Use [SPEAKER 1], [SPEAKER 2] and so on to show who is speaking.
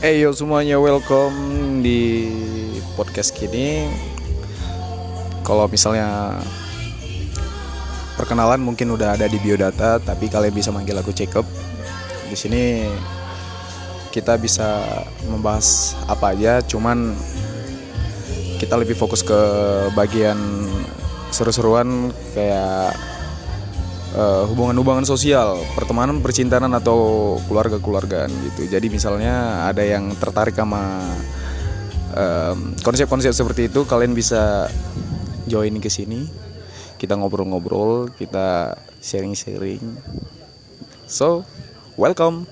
[SPEAKER 1] Hey yo semuanya welcome di podcast kini. Kalau misalnya perkenalan mungkin udah ada di biodata, tapi kalian bisa manggil aku Jacob. Di sini kita bisa membahas apa aja, cuman kita lebih fokus ke bagian seru-seruan kayak uh, hubungan-hubungan sosial, pertemanan, percintaan atau keluarga-keluargaan gitu. Jadi misalnya ada yang tertarik sama konsep-konsep seperti itu, kalian bisa join ke sini. Kita ngobrol-ngobrol, kita sharing-sharing. So, welcome.